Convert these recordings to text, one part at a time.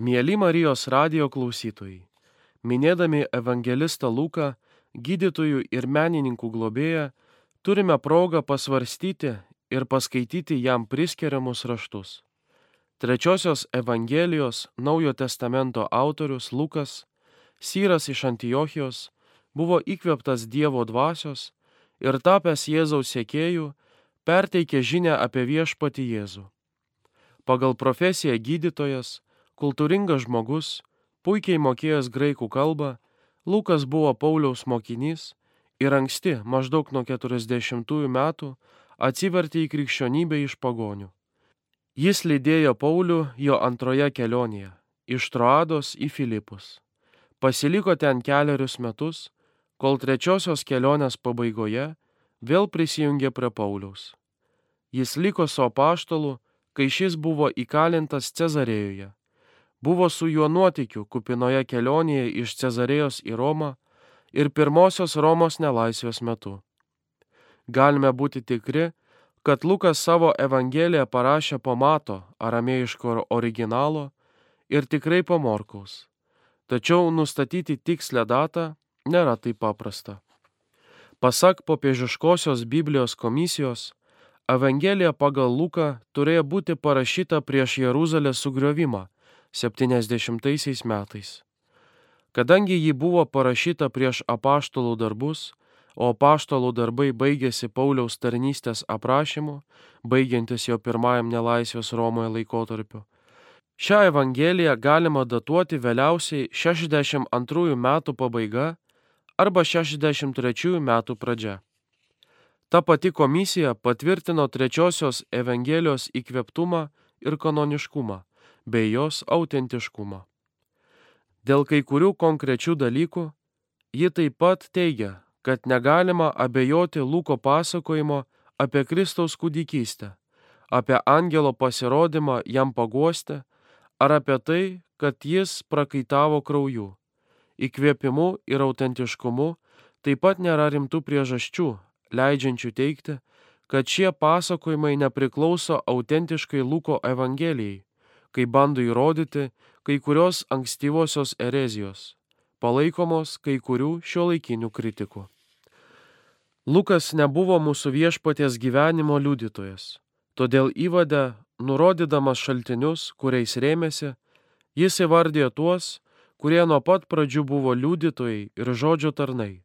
Mėly Marijos radio klausytojai, minėdami evangelistą Luką, gydytojų ir menininkų globėją, turime progą pasvarstyti ir paskaityti jam priskiriamus raštus. Trečiosios Evangelijos Naujo testamento autorius Lukas, Syras iš Antiochijos, buvo įkveptas Dievo dvasios ir tapęs Jėzaus sėkėjų, perteikė žinę apie viešpati Jėzų. Pagal profesiją gydytojas, kultūringas žmogus, puikiai mokėjęs graikų kalbą, Lukas buvo Pauliaus mokinys ir anksti, maždaug nuo 40 metų, atsivertė į krikščionybę iš pagonių. Jis lydėjo Paulių jo antroje kelionėje - iš Troados į Filipus. Pasiliko ten keliarius metus, kol trečiosios kelionės pabaigoje vėl prisijungė prie Pauliaus. Jis liko su apaštalu, kai šis buvo įkalintas Cezarėjoje. Buvo su juo nuotikiu kupinoje kelionėje iš Cezarėjos į Romą ir pirmosios Romos nelaisvės metu. Galime būti tikri, kad Lukas savo Evangeliją parašė po mato aramėjiško originalo ir tikrai po morkaus. Tačiau nustatyti tikslę datą nėra taip paprasta. Pasak popiežiškosios Biblijos komisijos, Evangelija pagal Luką turėjo būti parašyta prieš Jeruzalės sugriovimą 70 metais. Kadangi ji buvo parašyta prieš apaštalų darbus, o apaštalų darbai baigėsi Pauliaus tarnystės aprašymu, baigiantis jo pirmajam nelaisvės Romoje laikotarpiu, Šią Evangeliją galima datuoti vėliausiai 62 metų pabaiga arba 63 metų pradžia. Ta pati komisija patvirtino trečiosios Evangelijos įkveptumą ir kanoniškumą bei jos autentiškumą. Dėl kai kurių konkrečių dalykų ji taip pat teigia, kad negalima abejoti Luko pasakojimo apie Kristaus kūdikystę, apie angelo pasirodymą jam paguosti ar apie tai, kad jis prakaitavo krauju. Įkvėpimu ir autentiškumu taip pat nėra rimtų priežasčių, leidžiančių teikti, kad šie pasakojimai nepriklauso autentiškai Luko Evangelijai, kai bando įrodyti kai kurios ankstyvosios erezijos, palaikomos kai kurių šio laikinių kritikų. Lukas nebuvo mūsų viešpaties gyvenimo liudytojas, todėl įvadę nurodydamas šaltinius, kuriais rėmėsi, jis įvardė tuos, kurie nuo pat pradžių buvo liudytojai ir žodžio tarnai,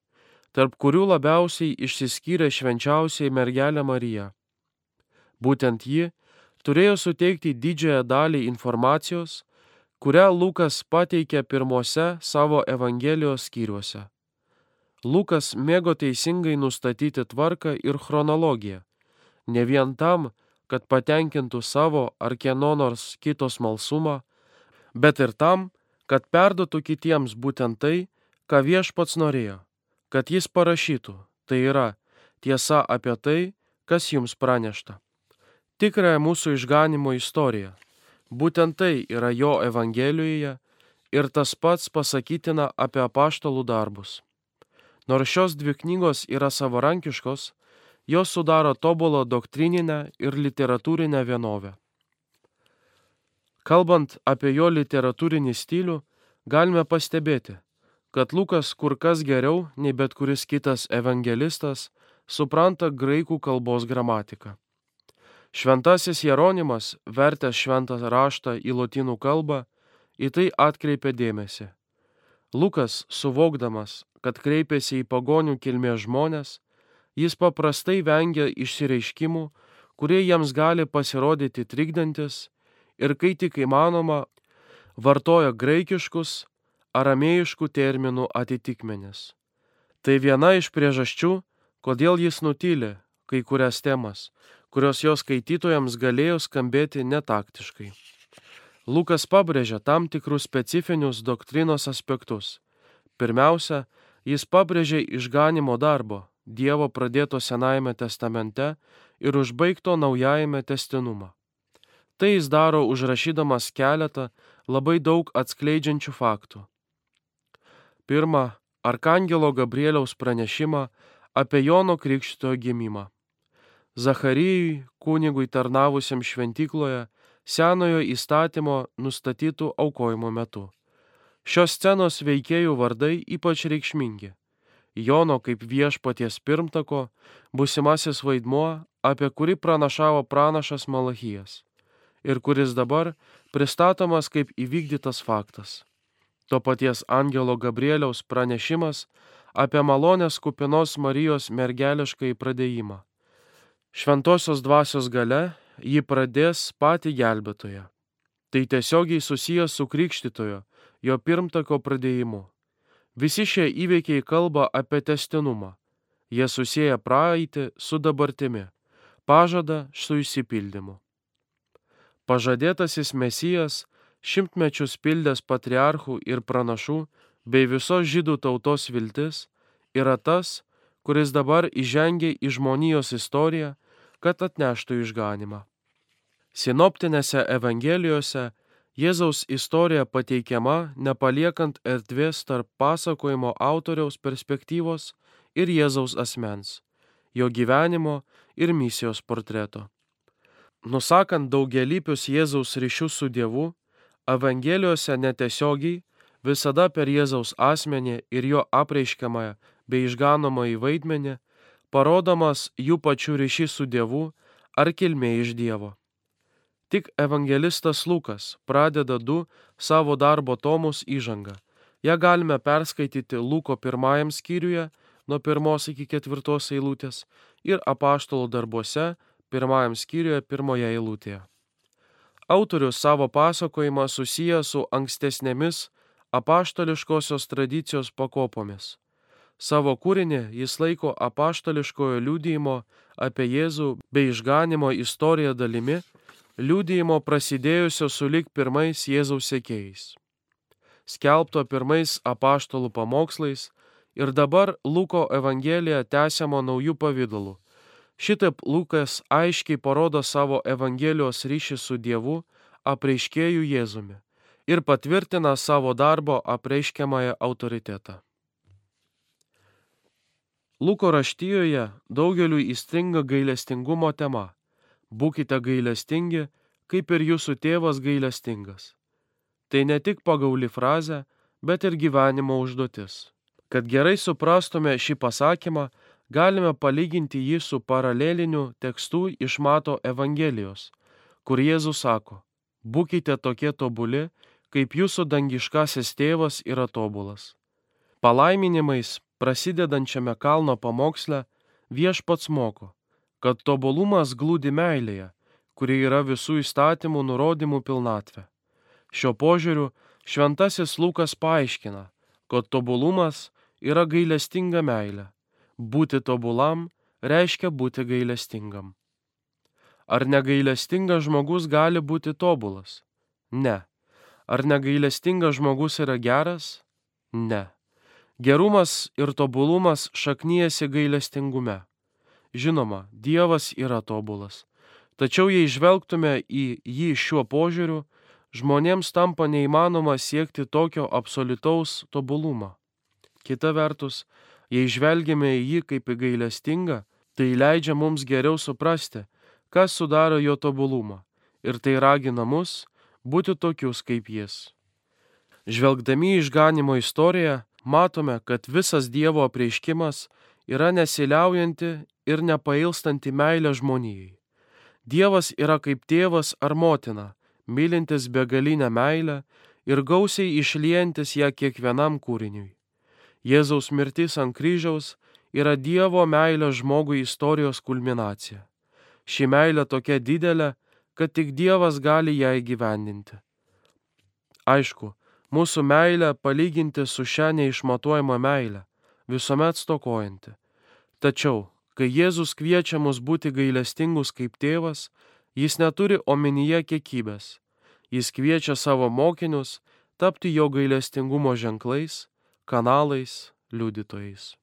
tarp kurių labiausiai išsiskyrė švenčiausiai mergelė Marija. Būtent ji turėjo suteikti didžiąją dalį informacijos, kurią Lukas pateikė pirmose savo Evangelijos skyriuose. Lukas mėgo teisingai nustatyti tvarką ir chronologiją, ne vien tam, kad patenkintų savo ar kieno nors kito smalsumą, bet ir tam, kad perduotų kitiems būtent tai, ką viešpats norėjo, kad jis parašytų, tai yra tiesa apie tai, kas jums pranešta. Tikrąją mūsų išganimo istoriją. Būtent tai yra jo Evangelijoje ir tas pats pasakytina apie apaštalų darbus. Nors šios dvi knygos yra savarankiškos, Jos sudaro tobulą doktrininę ir literatūrinę vienovę. Kalbant apie jo literatūrinį stilių, galime pastebėti, kad Lukas kur kas geriau nei bet kuris kitas evangelistas supranta graikų kalbos gramatiką. Šventasis Jeronimas, vertęs šventą raštą į lotynų kalbą, į tai atkreipė dėmesį. Lukas, suvokdamas, kad kreipėsi į pagonių kilmės žmonės, jis paprastai vengia išsireiškimų, kurie jiems gali pasirodyti trikdantis ir kai tik įmanoma, vartoja graikiškus, aramėjiškų terminų atitikmenis. Tai viena iš priežasčių, kodėl jis nutylė kai kurias temas, kurios jos skaitytojams galėjo skambėti netaktiškai. Lukas pabrėžia tam tikrus specifinius doktrinos aspektus. Pirmiausia, jis pabrėžia išganimo darbo, Dievo pradėto Senajame testamente ir užbaigto Naujajame testinumą. Tai jis daro užrašydamas keletą labai daug atskleidžiančių faktų. Pirma, Arkangelo Gabrieliaus pranešimą apie Jono Krikščito gimimą. Zacharijui, kunigui tarnavusiam šventykloje, senojo įstatymo nustatytų aukojimo metu. Šios scenos veikėjų vardai ypač reikšmingi. Jono kaip viešpaties pirmtako, busimasis vaidmuo, apie kurį pranašavo pranašas Malachijas ir kuris dabar pristatomas kaip įvykdytas faktas. To paties angelo Gabrieliaus pranešimas apie malonės kupinos Marijos mergeliškai pradėjimą. Šventosios dvasios gale ji pradės patį gelbėtoją. Tai tiesiogiai susijęs su krikštytojo, jo pirmtako pradėjimu. Visi šie įveikiai kalba apie testinumą. Jie susiję praeitį su dabartimi, pažada su įsipildymu. Pažadėtasis Mesijas, šimtmečius pildęs patriarchų ir pranašų bei visos žydų tautos viltis, yra tas, kuris dabar įžengia į žmonijos istoriją, kad atneštų išganimą. Sinoptinėse Evangelijose Jėzaus istorija pateikiama nepaliekant erdvės tarp pasakojimo autoriaus perspektyvos ir Jėzaus asmens, jo gyvenimo ir misijos portreto. Nusakant daugelypius Jėzaus ryšius su Dievu, Evangelijose netiesiogiai visada per Jėzaus asmenį ir jo apreiškiamąją bei išganomąjį vaidmenį parodomas jų pačių ryšys su Dievu ar kilmė iš Dievo. Tik evangelistas Lukas pradeda du savo darbo tomus įžangą. Ja galime perskaityti Luko pirmajam skyriuje nuo pirmos iki ketvirtos eilutės ir apaštalo darbuose pirmajam skyriuje pirmoje eilutėje. Autorius savo pasakojimą susiję su ankstesnėmis apaštališkosios tradicijos pakopomis. Savo kūrinį jis laiko apaštališkojo liūdėjimo apie Jėzų bei išganimo istoriją dalimi, liūdėjimo prasidėjusio sulik pirmais Jėzaus sekėjais. Skelbto pirmais apaštalų pamokslais ir dabar Luko Evangelija tęsiamo naujų pavydalų Šitaip Lukas aiškiai parodo savo Evangelijos ryšį su Dievu, apreiškėjų Jėzumi ir patvirtina savo darbo apreiškiamąją autoritetą. Luko raštijoje daugeliu įstringa gailestingumo tema. Būkite gailestingi, kaip ir jūsų tėvas gailestingas. Tai ne tik pagauli frazė, bet ir gyvenimo užduotis. Kad gerai suprastume šį pasakymą, galime palyginti jį su paraleliniu tekstu iš Mato Evangelijos, kur Jėzus sako, būkite tokie tobuli, kaip jūsų dangiškasis tėvas yra tobulas. Palaiminimais prasidedančiame kalno pamoksle viešpats moko, kad tobulumas glūdi meilėje, kuri yra visų įstatymų nurodymų pilnatvė. Šio požiūriu šventasis Lukas paaiškina, kad tobulumas yra gailestinga meilė Būti tobulam reiškia būti gailestingam. Ar negailestingas žmogus gali būti tobulas? Ne. Ar negailestingas žmogus yra geras? Ne. Gerumas ir tobulumas šaknyjasi gailestingume. Žinoma, Dievas yra tobulas. Tačiau jei žvelgtume į jį šiuo požiūriu, žmonėms tampa neįmanoma siekti tokio absoliutaus tobulumo. Kita vertus, Jei žvelgiame į jį kaip į gailestingą, tai leidžia mums geriau suprasti, kas sudaro jo tobulumą ir tai ragina mus būti tokius kaip jis. Žvelgdami į išganimo istoriją, matome, kad visas Dievo apreiškimas yra nesiliaujanti ir nepailstanti meilė žmonijai. Dievas yra kaip tėvas ar motina, mylintis begalinę meilę ir gausiai išliejantis ją kiekvienam kūriniui. Jėzaus mirtis ant kryžiaus yra Dievo meilė žmogui istorijos kulminacija. Ši meilė tokia didelė, kad tik Dievas gali ją įgyvendinti. Aišku, mūsų meilė palyginti su šią neišmatuojamą meilę, visuomet stokojanti. Tačiau, kai Jėzus kviečia mus būti gailestingus kaip tėvas, jis neturi omenyje kiekybės. Jis kviečia savo mokinius tapti jo gailestingumo ženklais kanalais, liudytojais.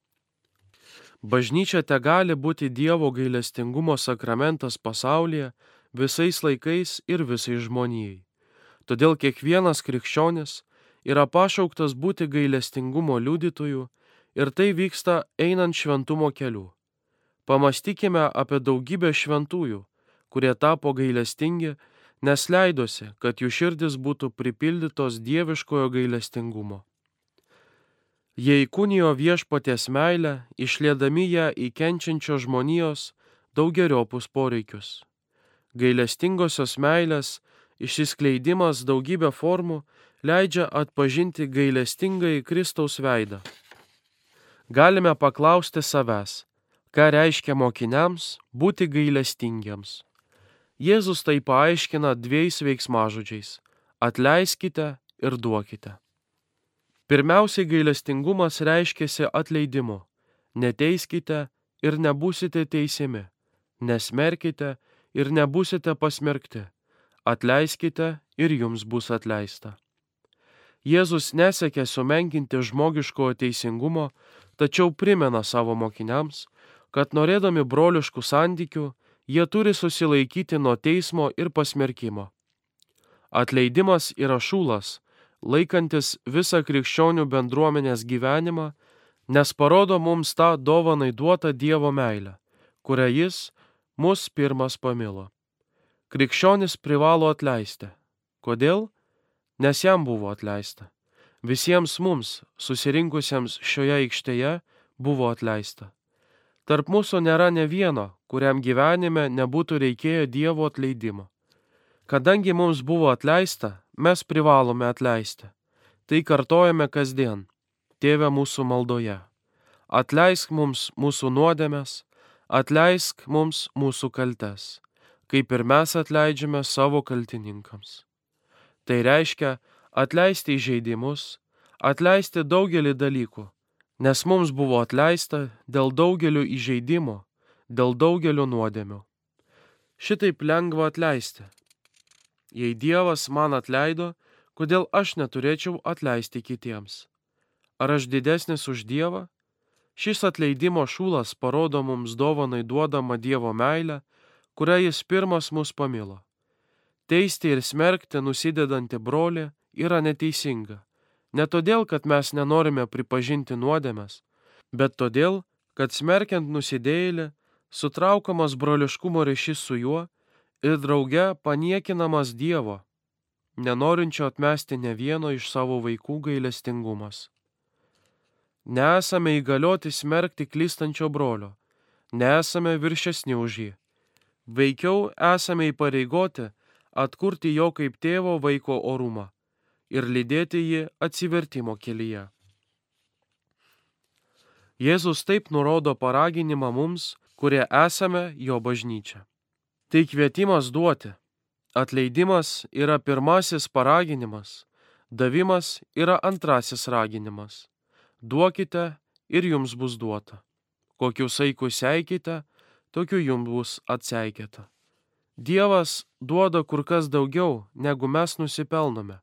Bažnyčia te gali būti Dievo gailestingumo sakramentas pasaulyje visais laikais ir visai žmonijai. Todėl kiekvienas krikščionis yra pašauktas būti gailestingumo liudytojų ir tai vyksta einant šventumo keliu. Pamastykime apie daugybę šventųjų, kurie tapo gailestingi, nes leidosi, kad jų širdis būtų pripildytos dieviškojo gailestingumo. Jie įkūnijo viešpaties meilę, išlėdami ją į kenčiančio žmonijos daugeriopus poreikius. Gailestingosios meilės išsiskleidimas daugybę formų leidžia atpažinti gailestingai Kristaus veidą. Galime paklausti savęs, ką reiškia mokiniams būti gailestingiems. Jėzus tai paaiškina dviejais veiksmažodžiais - atleiskite ir duokite. Pirmiausiai gailestingumas reiškiasi atleidimu. Neteiskite ir nebusite teisiami. Nesmerkite ir nebusite pasmerkti. Atleiskite ir jums bus atleista. Jėzus nesiekia sumenkinti žmogiškojo teisingumo, tačiau primena savo mokiniams, kad norėdami broliškų santykių, jie turi susilaikyti nuo teismo ir pasmerkimo. Atleidimas yra šūlas, laikantis visą krikščionių bendruomenės gyvenimą, nes parodo mums tą dovanai duotą Dievo meilę, kurią Jis mus pirmas pamilo. Krikščionis privalo atleisti. Kodėl? Nes jam buvo atleista. Visiems mums, susirinkusiems šioje aikštėje, buvo atleista. Tarp mūsų nėra ne vieno, kuriam gyvenime nebūtų reikėję Dievo atleidimo. Kadangi mums buvo atleista, mes privalome atleisti. Tai kartojame kasdien, tėve mūsų maldoje. Atleisk mums mūsų nuodėmės, atleisk mums mūsų kaltes, kaip ir mes atleidžiame savo kaltininkams. Tai reiškia atleisti įžeidimus, atleisti daugelį dalykų, nes mums buvo atleista dėl daugelio įžeidimų, dėl daugelio nuodėmių. Šitaip lengva atleisti. Jei Dievas man atleido, kodėl aš neturėčiau atleisti kitiems? Ar aš didesnis už Dievą? Šis atleidimo šūlas parodo mums dovanai duodamą Dievo meilę, kurią Jis pirmas mus pamilo. Teisti ir smerkti nusidedantį brolį yra neteisinga. Ne todėl, kad mes nenorime pripažinti nuodėmės, bet todėl, kad smerkiant nusidėjėlį, sutraukamas broliškumo ryšys su juo ir drauge paniekinamas Dievo, nenorinčio atmesti ne vieno iš savo vaikų gailestingumas. Nesame įgalioti smerkti klystančio brolio, nesame viršesni už jį. Veikiau esame įpareigoti atkurti jo kaip tėvo vaiko orumą ir lydėti jį atsivertimo kelyje. Jėzus taip nurodo paraginimą mums, kurie esame jo bažnyčia. Tai kvietimas duoti. Atleidimas yra pirmasis paraginimas, davimas yra antrasis raginimas. Duokite ir jums bus duota. Kokiu saiku seikite, tokiu jums bus atseikėta. Dievas duoda kur kas daugiau, negu mes nusipelnome,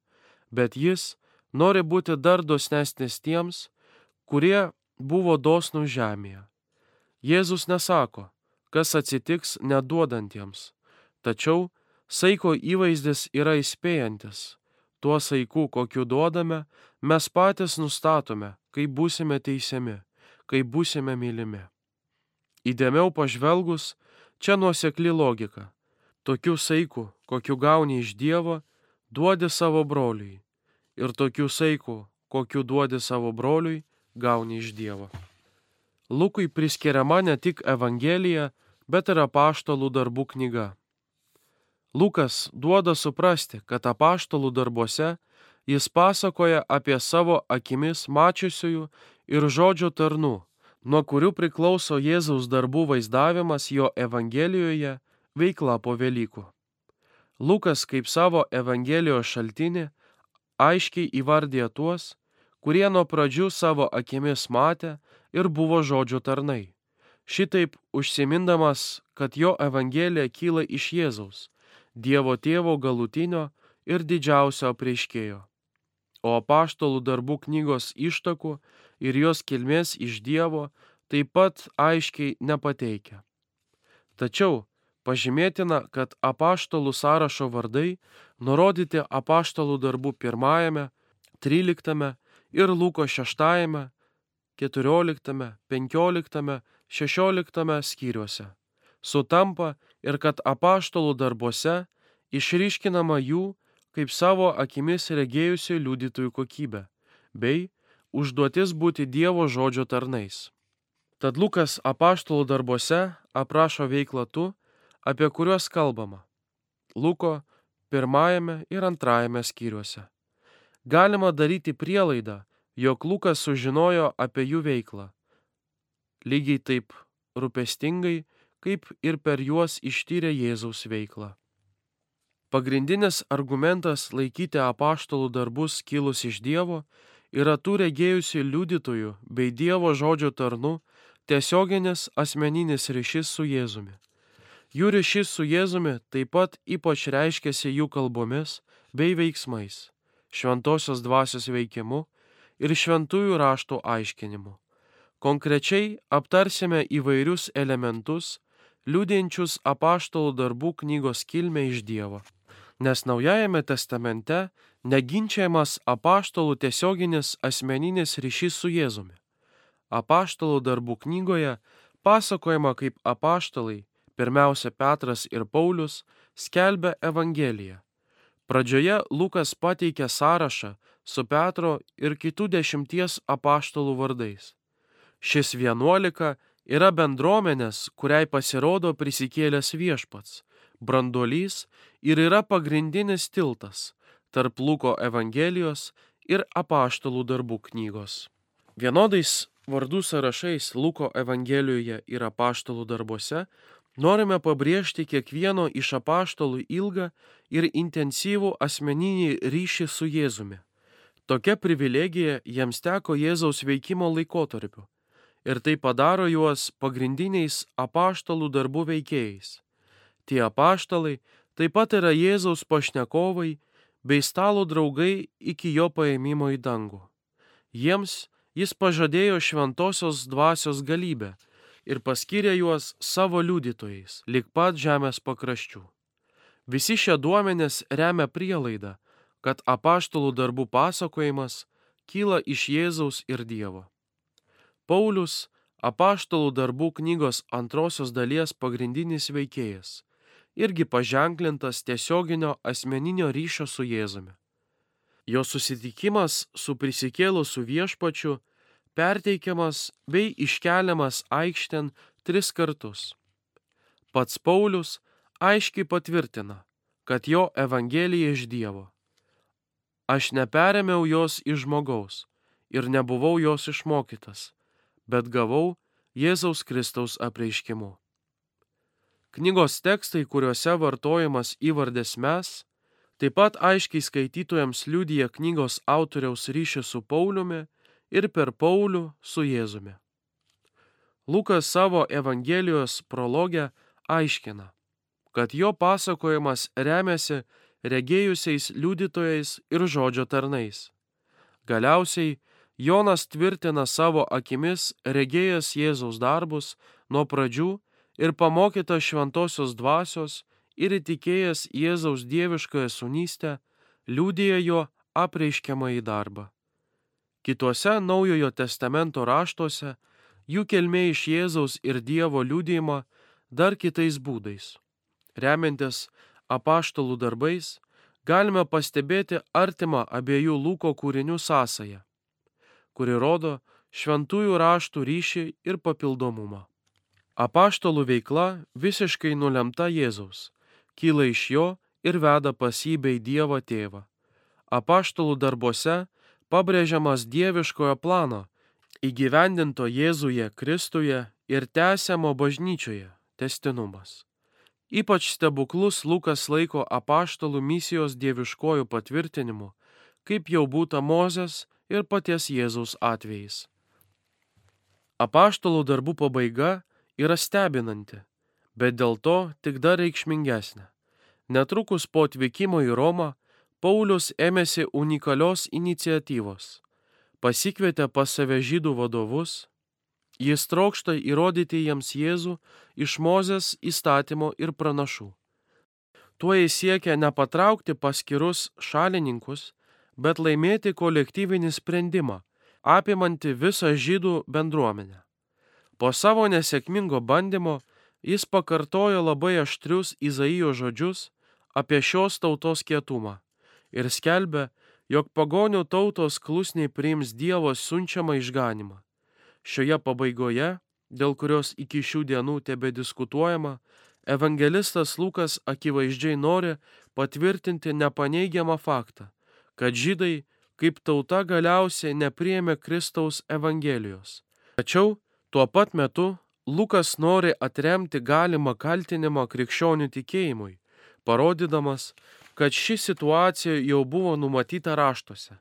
bet Jis nori būti dar dosnesnis tiems, kurie buvo dosnų žemėje. Jėzus nesako, kas atsitiks neduodantiems, tačiau saiko įvaizdis yra įspėjantis. Tuo saiku, kokiu duodame, mes patys nustatome, kaip būsime teisiami, kaip būsime mylimi. Įdėmiau pažvelgus, čia nuosekli logika tokiu saiku, kokiu gauni iš Dievo, duodi savo broliui. Ir tokiu saiku, kokiu duodi savo broliui, gauni iš Dievo. Lukui priskiriama ne tik Evangelija, bet ir apaštalų darbų knyga. Lukas duoda suprasti, kad apaštalų darbuose jis pasakoja apie savo akimis mačiusiųjų ir žodžio tarnų, nuo kurių priklauso Jėzaus darbų vaizdavimas jo Evangelijoje veikla po Velykų. Lukas kaip savo Evangelijos šaltinį aiškiai įvardė tuos, kurie nuo pradžių savo akimis matė ir buvo žodžio tarnai. Šitaip užsimindamas, kad jo Evangelija kyla iš Jėzaus, Dievo tėvo galutinio ir didžiausio prieškėjo. O apaštalų darbų knygos ištakų ir jos kilmės iš Dievo taip pat aiškiai nepateikia. Tačiau Pažymėtina, kad apaštalų sąrašo vardai nurodyti apaštalų darbų pirmajame, tryliktame ir Luko šeštajame, keturioliktame, penkioliktame, šešioliktame skyriuose. Sutampa ir kad apaštalų darbuose išryškinama jų kaip savo akimis regėjusių liudytojų kokybė, bei užduotis būti Dievo žodžio tarnais. Tad Lukas apaštalų darbuose aprašo veiklą tų, apie kuriuos kalbama. Luko pirmajame ir antrajame skyriuose. Galima daryti prielaidą, jog Lukas sužinojo apie jų veiklą. Lygiai taip rūpestingai, kaip ir per juos ištyrė Jėzaus veiklą. Pagrindinis argumentas laikyti apaštalų darbus kilus iš Dievo yra tų regėjusių liudytojų bei Dievo žodžio tarnų tiesioginis asmeninis ryšys su Jėzumi. Jų ryšys su Jėzumi taip pat ypač reiškiasi jų kalbomis bei veiksmais, šventosios dvasios veikimu ir šventųjų raštų aiškinimu. Konkrečiai aptarsime įvairius elementus, liūdinčius apaštalų darbų knygos kilmę iš Dievo nes Naujajame testamente neginčiamas apaštalų tiesioginis asmeninis ryšys su Jėzumi. Apaštalų darbų knygoje pasakojama, kaip apaštalai, pirmiausia Petras ir Paulius, skelbia Evangeliją. Pradžioje Lukas pateikia sąrašą su Petro ir kitų dešimties apaštalų vardais. Šis vienuolika yra bendruomenės, kuriai pasirodo prisikėlęs viešpats branduolys ir yra pagrindinis tiltas tarp Luko Evangelijos ir apaštalų darbų knygos. Vienodais vardų sąrašais Luko Evangelijoje ir apaštalų darbuose norime pabrėžti kiekvieno iš apaštalų ilgą ir intensyvų asmeninį ryšį su Jėzumi. Tokia privilegija jiems teko Jėzaus veikimo laikotarpiu ir tai padaro juos pagrindiniais apaštalų darbų veikėjais. Tie apaštalai taip pat yra Jėzaus pašnekovai bei stalo draugai iki jo paėmimo į dangų. Jiems jis pažadėjo šventosios dvasios galybę ir paskyrė juos savo liudytojais, lik pat žemės pakraščių. Visi šie duomenės remia prielaidą, kad apaštalų darbų pasakojimas kyla iš Jėzaus ir Dievo. Paulius, apaštalų darbų knygos antrosios dalies pagrindinis veikėjas irgi paženklintas tiesioginio asmeninio ryšio su Jėzumi. Jo susitikimas su prisikėlusiu viešpačiu perteikiamas bei iškeliamas aikštėn tris kartus. Pats Paulius aiškiai patvirtina, kad jo Evangelija iš Dievo. Aš neperėmiau jos iš žmogaus ir nebuvau jos išmokytas, bet gavau Jėzaus Kristaus apreiškimu. Knygos tekstai, kuriuose vartojamas įvardės mes, taip pat aiškiai skaitytojams liudija knygos autoriaus ryšį su Pauliumi ir per Paulių su Jėzumi. Lukas savo Evangelijos prologę aiškina, kad jo pasakojimas remiasi regėjusiais liudytojais ir žodžio tarnais. Galiausiai Jonas tvirtina savo akimis regėjęs Jėzaus darbus nuo pradžių ir pamokytas šventosios dvasios ir įtikėjęs Jėzaus dieviškąją sunystę, liūdėjo jo apreiškiamą į darbą. Kituose Naujojo testamento raštuose jų kelmė iš Jėzaus ir Dievo liūdėjimą dar kitais būdais. Remiantis apaštalų darbais, galime pastebėti artimą abiejų Luko kūrinių sąsają, kuri rodo šventųjų raštų ryšį ir papildomumą. Apaštalų veikla visiškai nulemta Jėzaus, kyla iš jo ir veda pas jį bei Dievo tėvą. Apaštalų darbuose pabrėžiamas dieviškojo plano, įgyvendinto Jėzuje Kristuje ir tęsiamo bažnyčioje testinumas. Ypač stebuklus Lukas laiko apaštalų misijos dieviškojų patvirtinimu, kaip jau būta Mozės ir paties Jėzaus atvejais. Apaštalų darbų pabaiga yra stebinanti, bet dėl to tik dar reikšmingesnė. Netrukus po atvykimo į Romą Paulius ėmėsi unikalios iniciatyvos. Pasikvietė pas save žydų vadovus, jis trokšta įrodyti jiems Jėzų iš Mozės įstatymo ir pranašų. Tuo jis siekia nepatraukti paskirus šalininkus, bet laimėti kolektyvinį sprendimą, apimantį visą žydų bendruomenę. Po savo nesėkmingo bandymo jis pakartojo labai aštrius Izaijo žodžius apie šios tautos kietumą ir skelbia, jog pagonių tautos klusniai priims Dievo siunčiamą išganimą. Šioje pabaigoje, dėl kurios iki šių dienų tebe diskutuojama, evangelistas Lukas akivaizdžiai nori patvirtinti nepaneigiamą faktą, kad žydai kaip tauta galiausiai nepriėmė Kristaus Evangelijos. Tačiau tuo pat metu Lukas nori atremti galimą kaltinimą krikščionių tikėjimui, parodydamas, kad ši situacija jau buvo numatyta raštuose.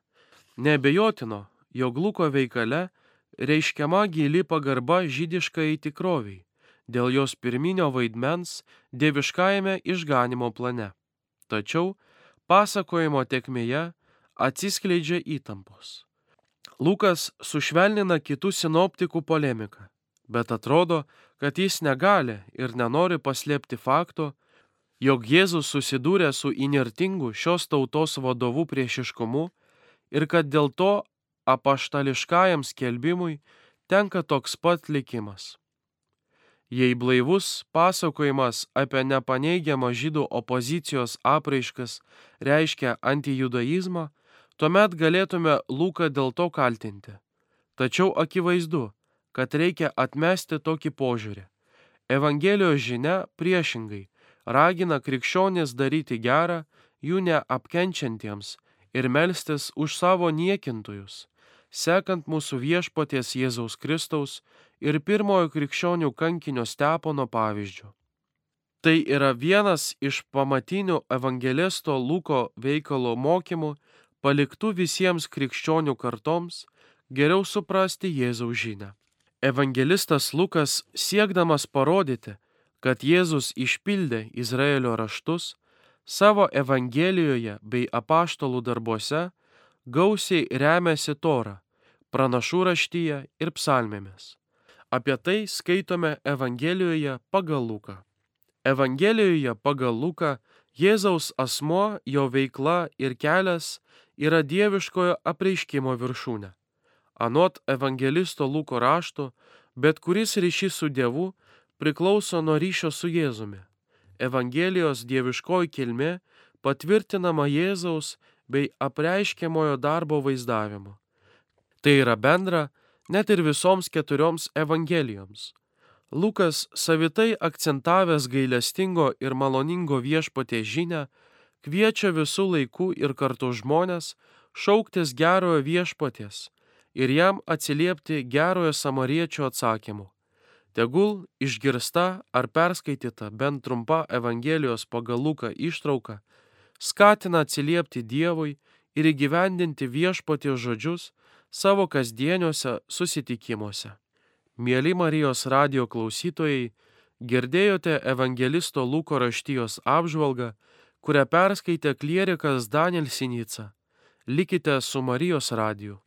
Nebejotino, jog Luko veikale reiškiama gili pagarba žydiškai tikroviai dėl jos pirminio vaidmens dieviškajame išganimo plane. Tačiau pasakojimo tekmėje atsiskleidžia įtampos. Lukas sušvelnina kitų sinoptikų polemiką, bet atrodo, kad jis negali ir nenori paslėpti fakto, jog Jėzus susidūrė su inertingu šios tautos vadovų priešiškumu ir kad dėl to apaštališkajam skelbimui tenka toks pat likimas. Jei blaivus pasakojimas apie nepaneigiamą žydų opozicijos apraiškas reiškia antijudaizmą, tuomet galėtume Luką dėl to kaltinti. Tačiau akivaizdu, kad reikia atmesti tokį požiūrį. Evangelijos žinia priešingai ragina krikščionis daryti gerą jų neapkenčiantiems ir melstis už savo niekintojus, sekant mūsų viešpaties Jėzaus Kristaus ir pirmojo krikščionių kankinio Stepono pavyzdžių. Tai yra vienas iš pamatinių evangelisto Luko veikalo mokymų, paliktų visiems krikščionių kartoms geriau suprasti Jėzaus žinę. Evangelistas Lukas siekdamas parodyti, kad Jėzus išpildė Izraelio raštus, savo Evangelijoje bei apaštalų darbuose gausiai remiasi Torą, pranašų raštyje ir psalmėmis. Apie tai skaitome Evangelijoje pagal Luką. Evangelijoje pagal Luką Jėzaus asmo, jo veikla ir kelias yra dieviškojo apreiškimo viršūnė. Anot evangelisto Luko rašto, bet kuris ryšys su Dievu priklauso nuo ryšio su Jėzumi. Evangelijos dieviškoji kilmė patvirtinama Jėzaus bei apreiškiamojo darbo vaizdavimu. Tai yra bendra net ir visoms keturioms evangelijoms. Lukas savitai akcentavęs gailestingo ir maloningo viešpatė žinę, kviečia visų laikų ir kartu žmonės šauktis gerojo viešpatės ir jam atsiliepti gerojo samariečio atsakymu. Tegul išgirsta ar perskaityta bent trumpa Evangelijos pagal Luką ištrauka skatina atsiliepti Dievui ir įgyvendinti viešpaties žodžius savo kasdieniuose susitikimuose. Mėly Marijos radio klausytojai, girdėjote evangelisto Luko raštijos apžvalgą, kurią perskaitė klierikas Daniel Sinica. Likite su Marijos radiju.